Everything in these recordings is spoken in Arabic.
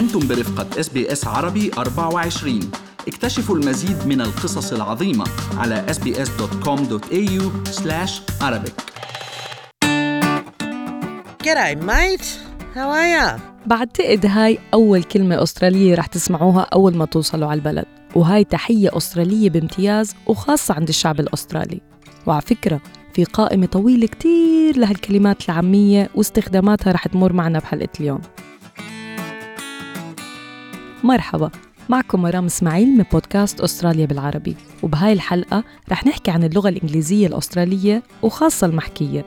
أنتم برفقة SBS عربي 24 اكتشفوا المزيد من القصص العظيمة على sbs.com.au arabic. G'day, mate. How are ya? بعتقد هاي أول كلمة أسترالية رح تسمعوها أول ما توصلوا على البلد. وهاي تحية أسترالية بامتياز وخاصة عند الشعب الأسترالي. وعلى فكرة في قائمة طويلة كتير لهالكلمات العامية واستخداماتها رح تمر معنا بحلقة اليوم. مرحبا معكم مرام إسماعيل من بودكاست أستراليا بالعربي وبهاي الحلقة رح نحكي عن اللغة الإنجليزية الأسترالية وخاصة المحكية.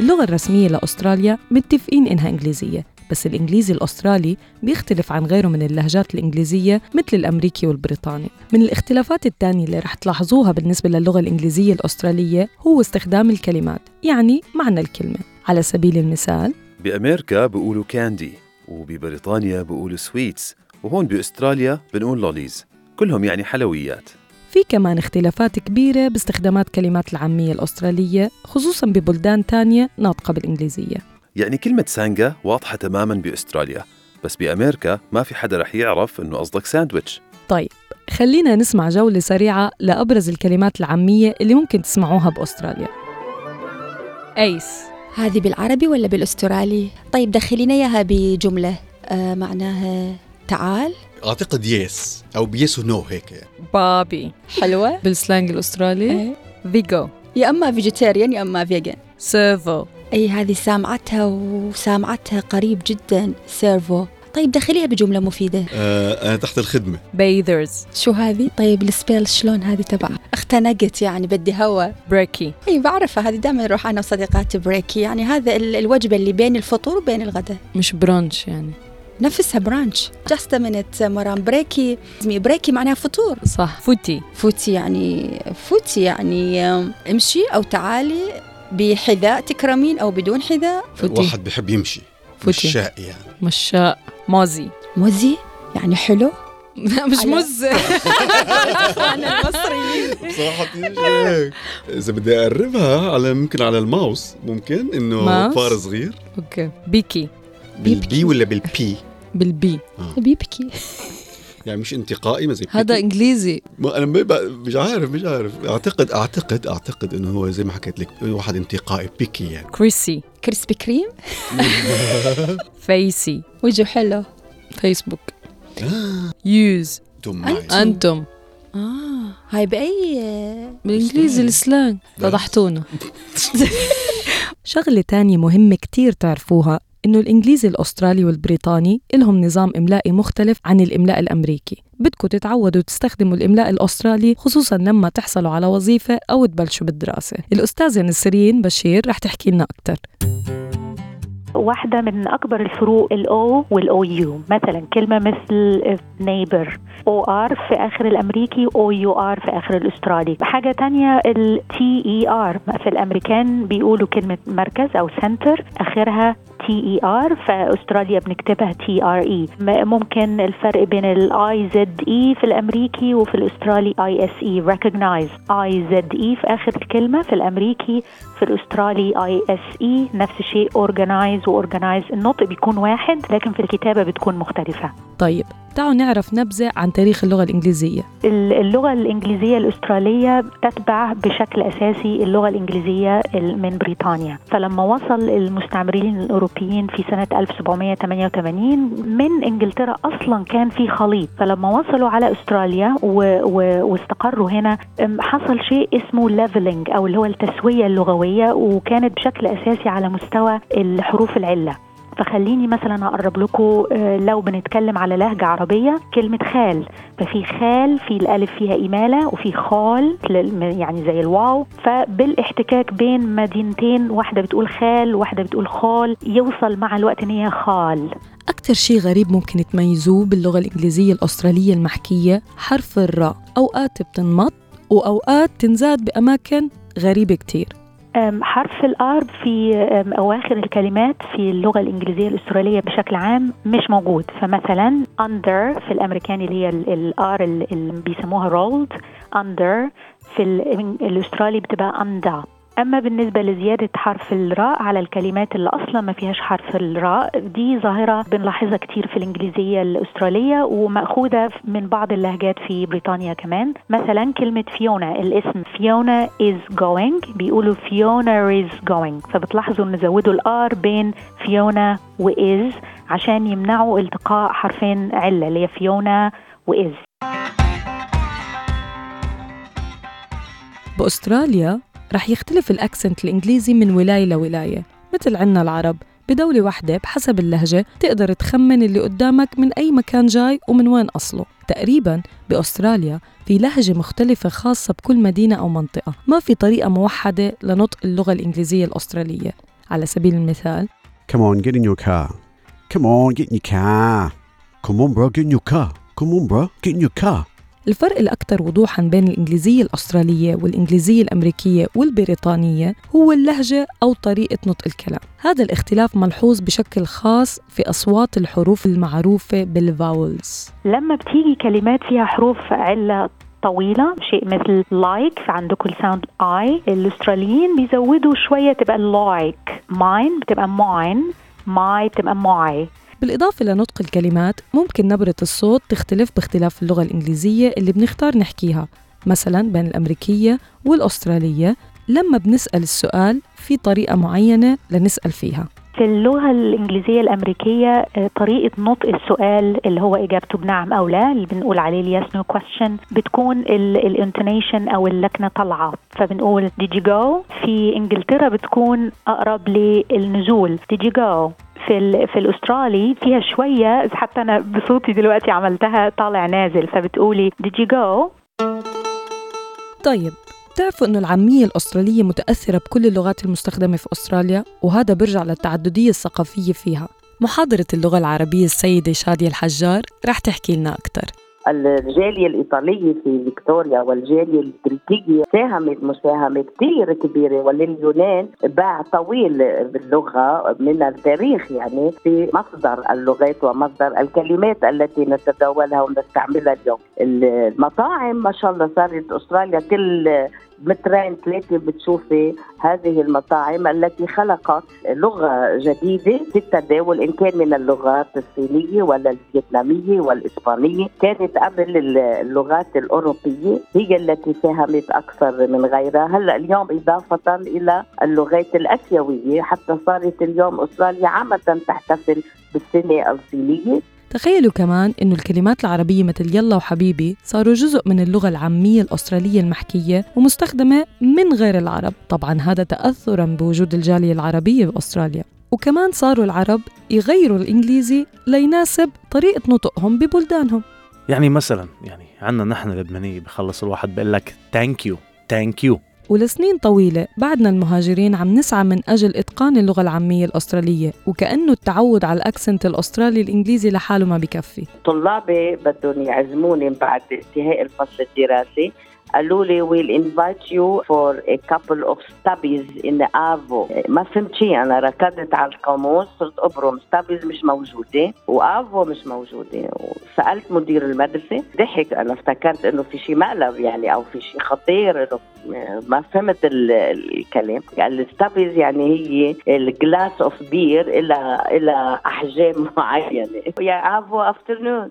اللغة الرسمية لأستراليا متفقين إنها إنجليزية بس الإنجليزي الأسترالي بيختلف عن غيره من اللهجات الإنجليزية مثل الأمريكي والبريطاني. من الاختلافات الثانية اللي رح تلاحظوها بالنسبة للغة الإنجليزية الأسترالية هو استخدام الكلمات يعني معنى الكلمة. على سبيل المثال بأمريكا بيقولوا candy وببريطانيا بيقولوا sweets وهون بأستراليا بنقول lollies. كلهم يعني حلويات. في كمان اختلافات كبيرة باستخدامات كلمات العامية الأسترالية خصوصا ببلدان تانية ناطقة بالإنجليزية. يعني كلمة sanga واضحة تماما بأستراليا بس بأمريكا ما في حدا رح يعرف إنه قصدك ساندويتش. طيب خلينا نسمع جولة سريعة لأبرز الكلمات العامية اللي ممكن تسمعوها بأستراليا. أيس هذه بالعربي ولا بالأسترالي؟ طيب دخلينا إياها بجملة. آه معناها تعال. أعتقد يس أو بيس ونو هيك. يعني. بابي. حلوة. بالسلانج الأسترالي. إيه. فيجو يا أما فيجيتيريان يا أما فيجن سيرفو أي هذه سامعتها وسامعتها قريب جدا. سيرفو طيب دخليها بجملة مفيدة. آه أنا تحت الخدمة. بيذرز شو هذه؟ طيب السبيل شلون هذه تبعها؟ اختنقت يعني بدي هوا. بريكي اي بعرفها هذه دائما نروح أنا وصديقاتي بريكي يعني هذا ال- الوجبة اللي بين الفطور وبين الغداء. مش برونش يعني. نفسها برانش جاست منت مرام. بريكي بريكي معناها فطور. صح. فوتي. فوتي يعني فوتي يعني امشي أو تعالي بحذاء تكرمين أو بدون حذاء. فوتي واحد بحب يمشي. فوتي. مشاء يعني. مشاء. موزي مزي يعني حلو؟ لا مش مز. أنا المصريين. بصراحة هيك إذا بدي أقربها على ممكن على الماوس. ممكن إنه؟ فار صغير. أوكي. بيكي. بالبي ولا بالبي؟ بالبي. بيبكي. يعني مش انتقائي ما زي هذا. إنجليزي. ما أنا مش عارف مش عارف. أعتقد أعتقد أعتقد إنه هو زي ما حكيت لك واحد انتقائي بيكي يعني. كريسي. كريسبي كريم؟ فيسي. وجهه حلو. فيسبوك. يوز. أنتم آه. هاي بأي بالإنجليزي السلانج. فضحتونا. شغلة تانية مهمة كتير تعرفوها. إنه الإنجليزي الأسترالي والبريطاني إلهم نظام إملائي مختلف عن الإملاء الأمريكي. بدكم تتعودوا تستخدموا الإملاء الأسترالي خصوصا لما تحصلوا على وظيفة أو تبلشوا بالدراسة. الأستاذة نسرين بشير رح تحكي لنا أكتر. واحدة من أكبر الفروق ال O وال OU مثلا كلمة مثل neighbor OR في آخر الأمريكي OUR في آخر الأسترالي. حاجة تانية ال TER في الأمريكان بيقولوا كلمة مركز أو center آخرها TER في أستراليا بنكتبها TRE م- ممكن الفرق بين ال IZE في الأمريكي وفي الأسترالي ISE recognize IZE في آخر الكلمة في الأمريكي في الأسترالي ISE نفس الشيء organize وorganize. النطق بيكون واحد لكن في الكتابة بتكون مختلفة. طيب تعالوا نعرف نبذة عن تاريخ اللغة الإنجليزية. ال- اللغة الإنجليزية الأسترالية تتبع بشكل أساسي اللغة الإنجليزية ال- من بريطانيا. فلما وصل المستعمرين الأوروبيين في سنة 1788 من إنجلترا أصلا كان في خليط. فلما وصلوا على أستراليا و... و... واستقروا هنا حصل شيء اسمه ليفلنج أو اللي هو التسوية اللغوية. وكانت بشكل أساسي على مستوى الحروف العلة. فخليني مثلا أقرب لكم آه، لو بنتكلم على لهجة عربية كلمة خال. ففي خال في الألف فيها اماله وفي خال يعني زي الواو. فبالاحتكاك بين مدينتين واحدة بتقول خال واحدة بتقول خال يوصل مع الوقت إن هي خال. أكتر شيء غريب ممكن تميزوه باللغة الإنجليزية الأسترالية المحكية حرف الراء. أوقات بتنمط وأوقات تنزاد بأماكن غريبة كتير. حرف الآر في أواخر الكلمات في اللغة الإنجليزية الأسترالية بشكل عام مش موجود. فمثلا under في الامريكاني اللي هي الار اللي بيسموها rolled under في ال- الأسترالي بتبقى under. أما بالنسبة لزيادة حرف الراء على الكلمات اللي أصلا ما فيهاش حرف الراء دي ظاهرة بنلاحظها كتير في الإنجليزية الأسترالية ومأخوذة من بعض اللهجات في بريطانيا كمان. مثلا كلمة فيونا الاسم فيونا is going بيقولوا فيونا is going. فبتلاحظوا إن زودوا الآر بين فيونا وإز عشان يمنعوا التقاء حرفين علة اللي هي فيونا وإز بأستراليا رح يختلف الأكسنت الإنجليزي من ولاية لولاية مثل عنا العرب بدولة واحدة بحسب اللهجة تقدر تخمن اللي قدامك من أي مكان جاي ومن وين أصله تقريبا بأستراليا في لهجة مختلفة خاصة بكل مدينة أو منطقة ما في طريقة موحدة لنطق اللغة الإنجليزية الأسترالية على سبيل المثال Come on, get in your car. Come on, get in your car. Come on, bro, get in your car. Come on, bro, get in your car. الفرق الأكثر وضوحا بين الإنجليزية الأسترالية والإنجليزية الأمريكية والبريطانية هو اللهجة أو طريقة نطق الكلام. هذا الاختلاف ملحوظ بشكل خاص في أصوات الحروف المعروفة بال vowels. لما بتيجي كلمات فيها حروف علة طويلة شيء مثل like like عندكم ال sound i الأستراليين بيزودوا شوية تبقى like mine بتبقى mine my بتبقى my بالإضافة لنطق الكلمات ممكن نبرة الصوت تختلف باختلاف اللغة الإنجليزية اللي بنختار نحكيها مثلا بين الأمريكية والأسترالية. لما بنسأل السؤال في طريقة معينة لنسأل فيها. في اللغة الإنجليزية الأمريكية طريقة نطق السؤال اللي هو إجابته بنعم أو لا اللي بنقول عليه ال yes no question بتكون ال intonation أو اللكنة طالعة. فبنقول did you go? في إنجلترا بتكون أقرب للنزول. Did you go? في في الأسترالي فيها شوية حتى أنا بصوتي دلوقتي عملتها طالع نازل فبتقولي did you go? طيب بتعرفوا إنه العامية الأسترالية متأثرة بكل اللغات المستخدمة في أستراليا؟ وهذا برجع للتعددية الثقافية فيها. محاضرة اللغة العربية السيدة شادية الحجار رح تحكي لنا أكثر الجالية الإيطالية في فيكتوريا والجالية البريطانية ساهمت مساهمة كثير كبيرة ولليونان باع طويل باللغة من التاريخ يعني في مصدر اللغات ومصدر الكلمات التي نتداولها ونستعملها اليوم. المطاعم ما شاء الله صارت أستراليا كل مترين ثلاثة بتشوفي هذه المطاعم التي خلقت لغة جديدة في التداول إن كان من اللغات الصينية ولا الفيتنامية والإسبانية. كانت قبل اللغات الأوروبية هي التي ساهمت أكثر من غيرها. هلأ اليوم إضافة إلى اللغات الأسيوية حتى صارت اليوم أستراليا عامة تحتفل بالسنة الصينية. تخيلوا كمان إنه الكلمات العربية مثل يلا وحبيبي صاروا جزء من اللغة العامية الأسترالية المحكية ومستخدمة من غير العرب. طبعا هذا تأثرا بوجود الجالية العربية بأستراليا. وكمان صاروا العرب يغيروا الإنجليزي ليناسب طريقة نطقهم ببلدانهم. يعني مثلا يعني عنا نحن اللبنانية بخلص الواحد بقول لك thank you thank you ولسنين طويلة بعدنا المهاجرين عم نسعى من أجل إتقان اللغة العامية الأسترالية وكأنه التعود على ال accent الأسترالي الإنجليزي لحاله ما بكفي. طلابي بدهم يعزموني بعد انتهاء الفصل الدراسي قالوا لي we'll invite you for a couple of stubbies in arvo ما فهمت شيء أنا ركضت على القاموس صرت أبرم. stubbies مش موجودة و arvo مش موجودة. وسألت مدير المدرسة ضحك. أنا افتكرت إنه في شيء مقلب يعني أو في شيء خطير. إنه ما فهمت الكلام. قال ال stubbies يعني هي ال glass of beer إلى إلى أحجام معينة. يا arvo afternoon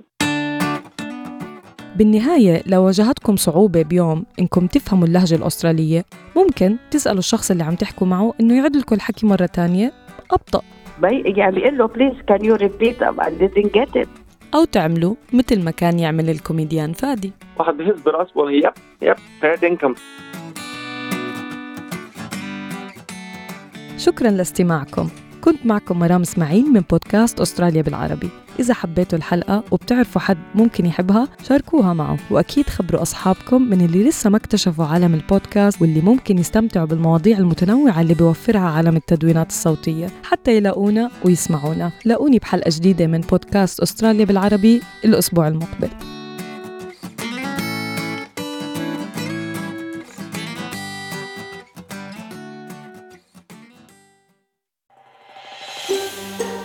بالنهاية لو واجهتكم صعوبة بيوم إنكم تفهموا اللهجة الأسترالية ممكن تسألوا الشخص اللي عم تحكوا معه إنه يعيد لكم الحكي مرة تانية. أبطأ. يعني بيقول له please can you repeat I didn't get it. أو تعملوا مثل ما كان يعمل الكوميديان فادي. واحد بحس براسه والله yep؟ yep. فاد انكم شكرا لاستماعكم. كنت معكم مرام إسماعيل من بودكاست أستراليا بالعربي. إذا حبيتوا الحلقة وبتعرفوا حد ممكن يحبها شاركوها معه. وأكيد خبروا أصحابكم من اللي لسه ما اكتشفوا عالم البودكاست واللي ممكن يستمتعوا بالمواضيع المتنوعة اللي بيوفرها عالم التدوينات الصوتية. حتى يلاقونا ويسمعونا. لاقوني بحلقة جديدة من بودكاست أستراليا بالعربي الأسبوع المقبل.